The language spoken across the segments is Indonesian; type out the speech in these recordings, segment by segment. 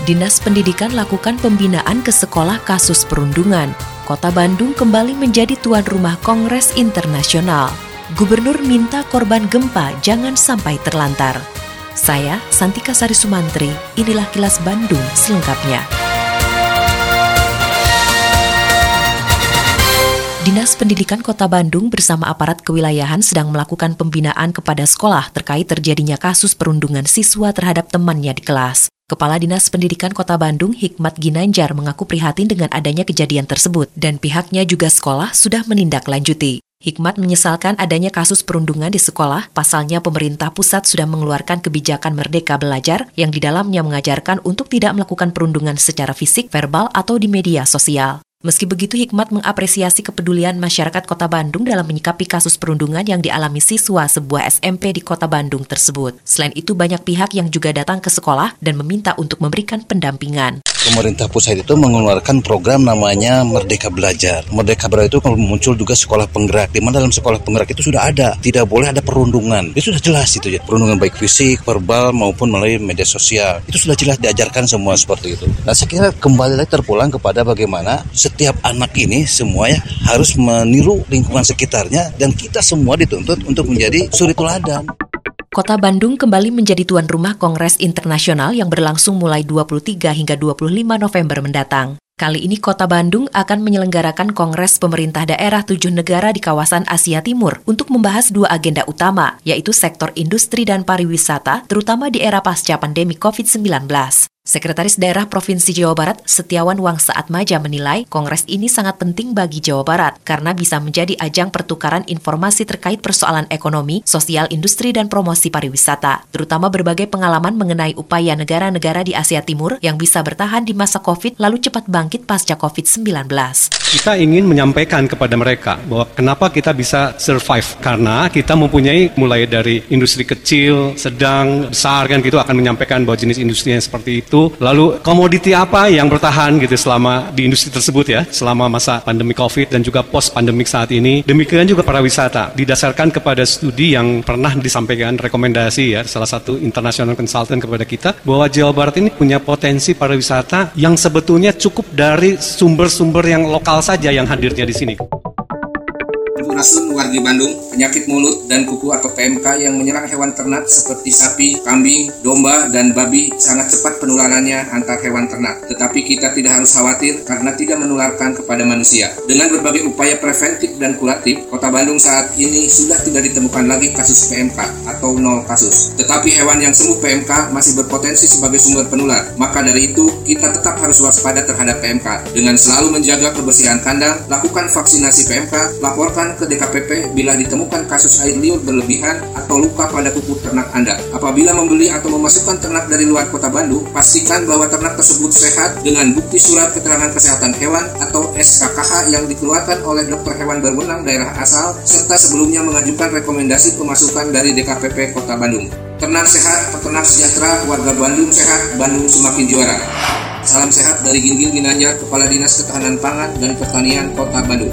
Dinas Pendidikan lakukan pembinaan ke sekolah kasus perundungan. Kota Bandung kembali menjadi tuan rumah Kongres Internasional. Gubernur minta korban gempa jangan sampai terlantar. Saya, Santika Sari Sumantri, inilah kilas Bandung selengkapnya. Dinas Pendidikan Kota Bandung bersama aparat kewilayahan sedang melakukan pembinaan kepada sekolah terkait terjadinya kasus perundungan siswa terhadap temannya di kelas. Kepala Dinas Pendidikan Kota Bandung, Hikmat Ginanjar, mengaku prihatin dengan adanya kejadian tersebut dan pihaknya juga sekolah sudah menindaklanjuti. Hikmat menyesalkan adanya kasus perundungan di sekolah, pasalnya pemerintah pusat sudah mengeluarkan kebijakan Merdeka Belajar yang di dalamnya mengajarkan untuk tidak melakukan perundungan secara fisik, verbal, atau di media sosial. Meski begitu, Hikmat mengapresiasi kepedulian masyarakat Kota Bandung dalam menyikapi kasus perundungan yang dialami siswa sebuah SMP di Kota Bandung tersebut. Selain itu, banyak pihak yang juga datang ke sekolah dan meminta untuk memberikan pendampingan. Pemerintah pusat itu mengeluarkan program namanya Merdeka Belajar. Merdeka Belajar itu muncul juga sekolah penggerak, di mana dalam sekolah penggerak itu sudah ada, tidak boleh ada perundungan. Itu sudah jelas itu ya, perundungan baik fisik, verbal maupun melalui media sosial. Itu sudah jelas diajarkan semua seperti itu. Nah, saya kira kembali lagi terpulang kepada bagaimana setiap anak ini semuanya harus meniru lingkungan sekitarnya dan kita semua dituntut untuk menjadi suri teladan. Kota Bandung kembali menjadi tuan rumah Kongres Internasional yang berlangsung mulai 23 hingga 25 November mendatang. Kali ini Kota Bandung akan menyelenggarakan Kongres Pemerintah Daerah tujuh negara di kawasan Asia Timur untuk membahas dua agenda utama, yaitu sektor industri dan pariwisata, terutama di era pasca pandemi COVID-19. Sekretaris Daerah Provinsi Jawa Barat Setiawan Wangsa Atmaja menilai kongres ini sangat penting bagi Jawa Barat karena bisa menjadi ajang pertukaran informasi terkait persoalan ekonomi, sosial industri dan promosi pariwisata, terutama berbagai pengalaman mengenai upaya negara-negara di Asia Timur yang bisa bertahan di masa COVID lalu cepat bangkit pasca COVID-19. Kita ingin menyampaikan kepada mereka bahwa kenapa kita bisa survive karena kita mempunyai mulai dari industri kecil, sedang, besar kan gitu akan menyampaikan bahwa jenis industri yang seperti itu Lalu komoditi apa yang bertahan gitu selama di industri tersebut ya, selama masa pandemi COVID dan juga post pandemik saat ini. Demikian juga para wisata didasarkan kepada studi yang pernah disampaikan rekomendasi ya salah satu international consultant kepada kita bahwa Jawa Barat ini punya potensi pariwisata yang sebetulnya cukup dari sumber-sumber yang lokal saja yang hadirnya di sini. Rasun wargi Bandung, penyakit mulut dan kuku atau PMK yang menyerang hewan ternak seperti sapi, kambing, domba, dan babi sangat cepat penularannya antar hewan ternak. Tetapi kita tidak harus khawatir karena tidak menularkan kepada manusia. Dengan berbagai upaya preventif dan kuratif, kota Bandung saat ini sudah tidak ditemukan lagi kasus PMK atau nol kasus. Tetapi hewan yang sembuh PMK masih berpotensi sebagai sumber penular. Maka dari itu, kita tetap harus waspada terhadap PMK. Dengan selalu menjaga kebersihan kandang, lakukan vaksinasi PMK, laporkan ke DKPP bila ditemukan kasus air liur berlebihan atau luka pada kuku ternak Anda. Apabila membeli atau memasukkan ternak dari luar kota Bandung, pastikan bahwa ternak tersebut sehat dengan bukti surat keterangan kesehatan hewan atau SKKH yang dikeluarkan oleh dokter hewan berwenang daerah asal serta sebelumnya mengajukan rekomendasi pemasukan dari DKPP Kota Bandung. Ternak sehat, peternak sejahtera, warga Bandung sehat, Bandung semakin juara. Salam sehat dari Ginggil Ginanjar, Kepala Dinas Ketahanan Pangan dan Pertanian Kota Bandung.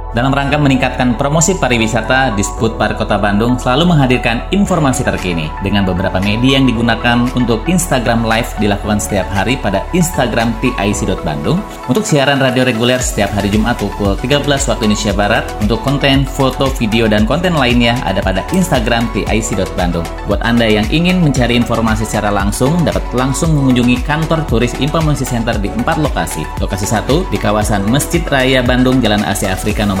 Dalam rangka meningkatkan promosi pariwisata, Disput Park Kota Bandung selalu menghadirkan informasi terkini dengan beberapa media yang digunakan untuk Instagram Live dilakukan setiap hari pada Instagram TIC.Bandung. Untuk siaran radio reguler setiap hari Jumat pukul 13 waktu Indonesia Barat. Untuk konten, foto, video, dan konten lainnya ada pada Instagram TIC.Bandung. Buat Anda yang ingin mencari informasi secara langsung, dapat langsung mengunjungi kantor turis Informasi Center di empat lokasi. Lokasi satu di kawasan Masjid Raya Bandung, Jalan Asia Afrika nomor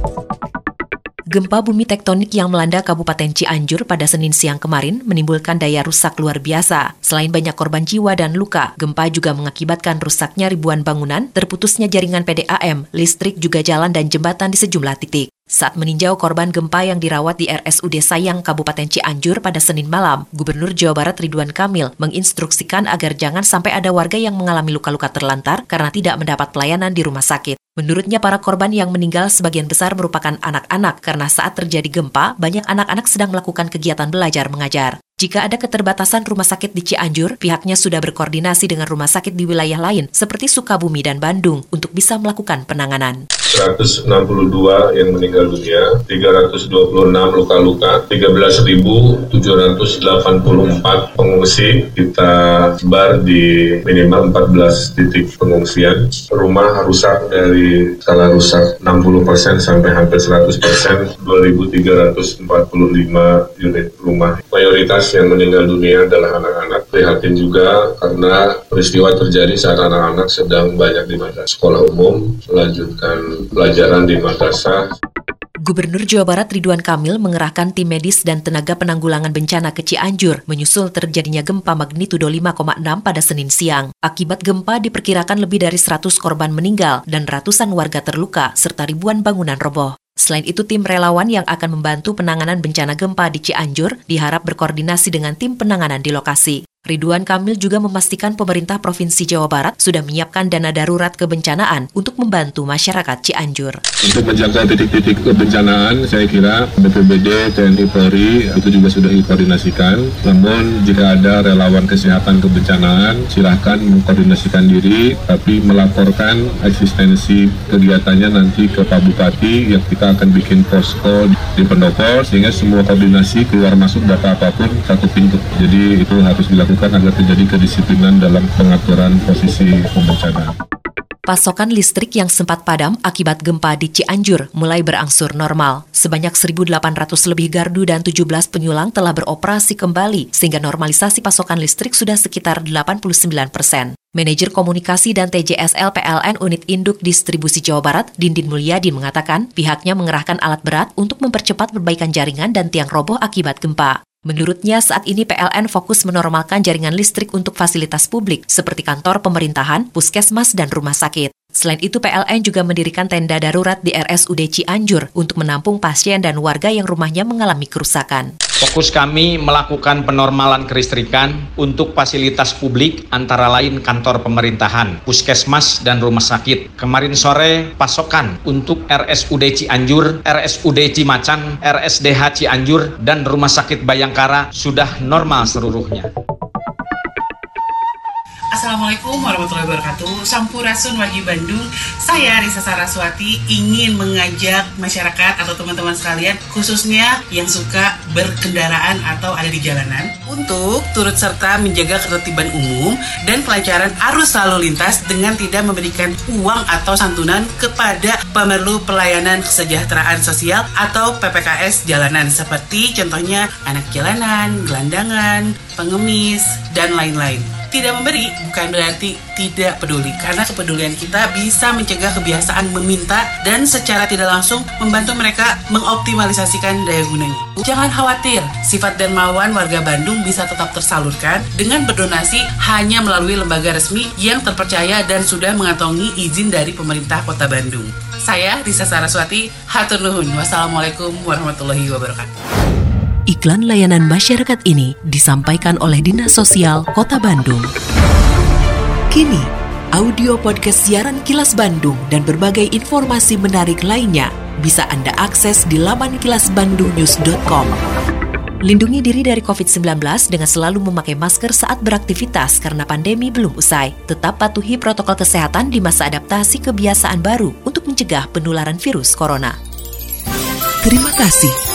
Gempa bumi tektonik yang melanda Kabupaten Cianjur pada Senin siang kemarin menimbulkan daya rusak luar biasa. Selain banyak korban jiwa dan luka, gempa juga mengakibatkan rusaknya ribuan bangunan, terputusnya jaringan PDAM, listrik juga jalan dan jembatan di sejumlah titik. Saat meninjau korban gempa yang dirawat di RSUD Sayang Kabupaten Cianjur pada Senin malam, Gubernur Jawa Barat Ridwan Kamil menginstruksikan agar jangan sampai ada warga yang mengalami luka-luka terlantar karena tidak mendapat pelayanan di rumah sakit. Menurutnya para korban yang meninggal sebagian besar merupakan anak-anak karena saat terjadi gempa, banyak anak-anak sedang melakukan kegiatan belajar mengajar. Jika ada keterbatasan rumah sakit di Cianjur, pihaknya sudah berkoordinasi dengan rumah sakit di wilayah lain seperti Sukabumi dan Bandung untuk bisa melakukan penanganan. 162 yang meninggal dunia, 326 luka-luka, 13.784 pengungsi kita sebar di minimal 14 titik pengungsian. Rumah rusak dari skala rusak 60% sampai hampir 100%, 2.345 unit rumah. Mayoritas yang meninggal dunia adalah anak-anak. Prihatin juga karena peristiwa terjadi saat anak-anak sedang banyak di sekolah umum, melanjutkan pelajaran di madrasah. Gubernur Jawa Barat Ridwan Kamil mengerahkan tim medis dan tenaga penanggulangan bencana ke Cianjur menyusul terjadinya gempa magnitudo 5,6 pada Senin siang. Akibat gempa diperkirakan lebih dari 100 korban meninggal dan ratusan warga terluka serta ribuan bangunan roboh. Selain itu, tim relawan yang akan membantu penanganan bencana gempa di Cianjur diharap berkoordinasi dengan tim penanganan di lokasi. Ridwan Kamil juga memastikan pemerintah Provinsi Jawa Barat sudah menyiapkan dana darurat kebencanaan untuk membantu masyarakat Cianjur. Untuk menjaga titik-titik kebencanaan, saya kira BPBD, TNI Polri itu juga sudah dikoordinasikan. Namun jika ada relawan kesehatan kebencanaan, silahkan mengkoordinasikan diri, tapi melaporkan eksistensi kegiatannya nanti ke Pak Bupati yang kita akan bikin posko di pendopo sehingga semua koordinasi keluar masuk data apa pun satu pintu. Jadi itu harus dilakukan dilakukan agar terjadi kedisiplinan dalam pengaturan posisi pembencana. Pasokan listrik yang sempat padam akibat gempa di Cianjur mulai berangsur normal. Sebanyak 1.800 lebih gardu dan 17 penyulang telah beroperasi kembali, sehingga normalisasi pasokan listrik sudah sekitar 89 persen. Manajer Komunikasi dan TJSL PLN Unit Induk Distribusi Jawa Barat, Dindin Mulyadi mengatakan pihaknya mengerahkan alat berat untuk mempercepat perbaikan jaringan dan tiang roboh akibat gempa. Menurutnya, saat ini PLN fokus menormalkan jaringan listrik untuk fasilitas publik seperti kantor pemerintahan, puskesmas, dan rumah sakit. Selain itu, PLN juga mendirikan tenda darurat di RSUD Cianjur untuk menampung pasien dan warga yang rumahnya mengalami kerusakan. Fokus kami melakukan penormalan kelistrikan untuk fasilitas publik antara lain kantor pemerintahan, puskesmas, dan rumah sakit. Kemarin sore pasokan untuk RSUD Cianjur, RSUD Cimacan, RSDH Cianjur, dan Rumah Sakit Bayangkara sudah normal seluruhnya. Assalamualaikum warahmatullahi wabarakatuh. Sampurasun Wagi Bandung. Saya Risa Saraswati ingin mengajak masyarakat atau teman-teman sekalian Khususnya yang suka berkendaraan atau ada di jalanan Untuk turut serta menjaga ketertiban umum Dan kelancaran arus lalu lintas Dengan tidak memberikan uang atau santunan kepada pemerlu pelayanan kesejahteraan sosial Atau PPKS jalanan Seperti contohnya anak jalanan, gelandangan, pengemis, dan lain-lain tidak memberi bukan berarti tidak peduli karena kepedulian kita bisa mencegah kebiasaan meminta dan secara tidak langsung membantu mereka mengoptimalisasikan daya gunanya. Jangan khawatir, sifat dan mauan warga Bandung bisa tetap tersalurkan dengan berdonasi hanya melalui lembaga resmi yang terpercaya dan sudah mengantongi izin dari pemerintah Kota Bandung. Saya Risa Saraswati, hatur nuhun. Wassalamualaikum warahmatullahi wabarakatuh. Iklan layanan masyarakat ini disampaikan oleh Dinas Sosial Kota Bandung. Kini, audio podcast siaran Kilas Bandung dan berbagai informasi menarik lainnya bisa Anda akses di laman kilasbandungnews.com. Lindungi diri dari COVID-19 dengan selalu memakai masker saat beraktivitas karena pandemi belum usai. Tetap patuhi protokol kesehatan di masa adaptasi kebiasaan baru untuk mencegah penularan virus corona. Terima kasih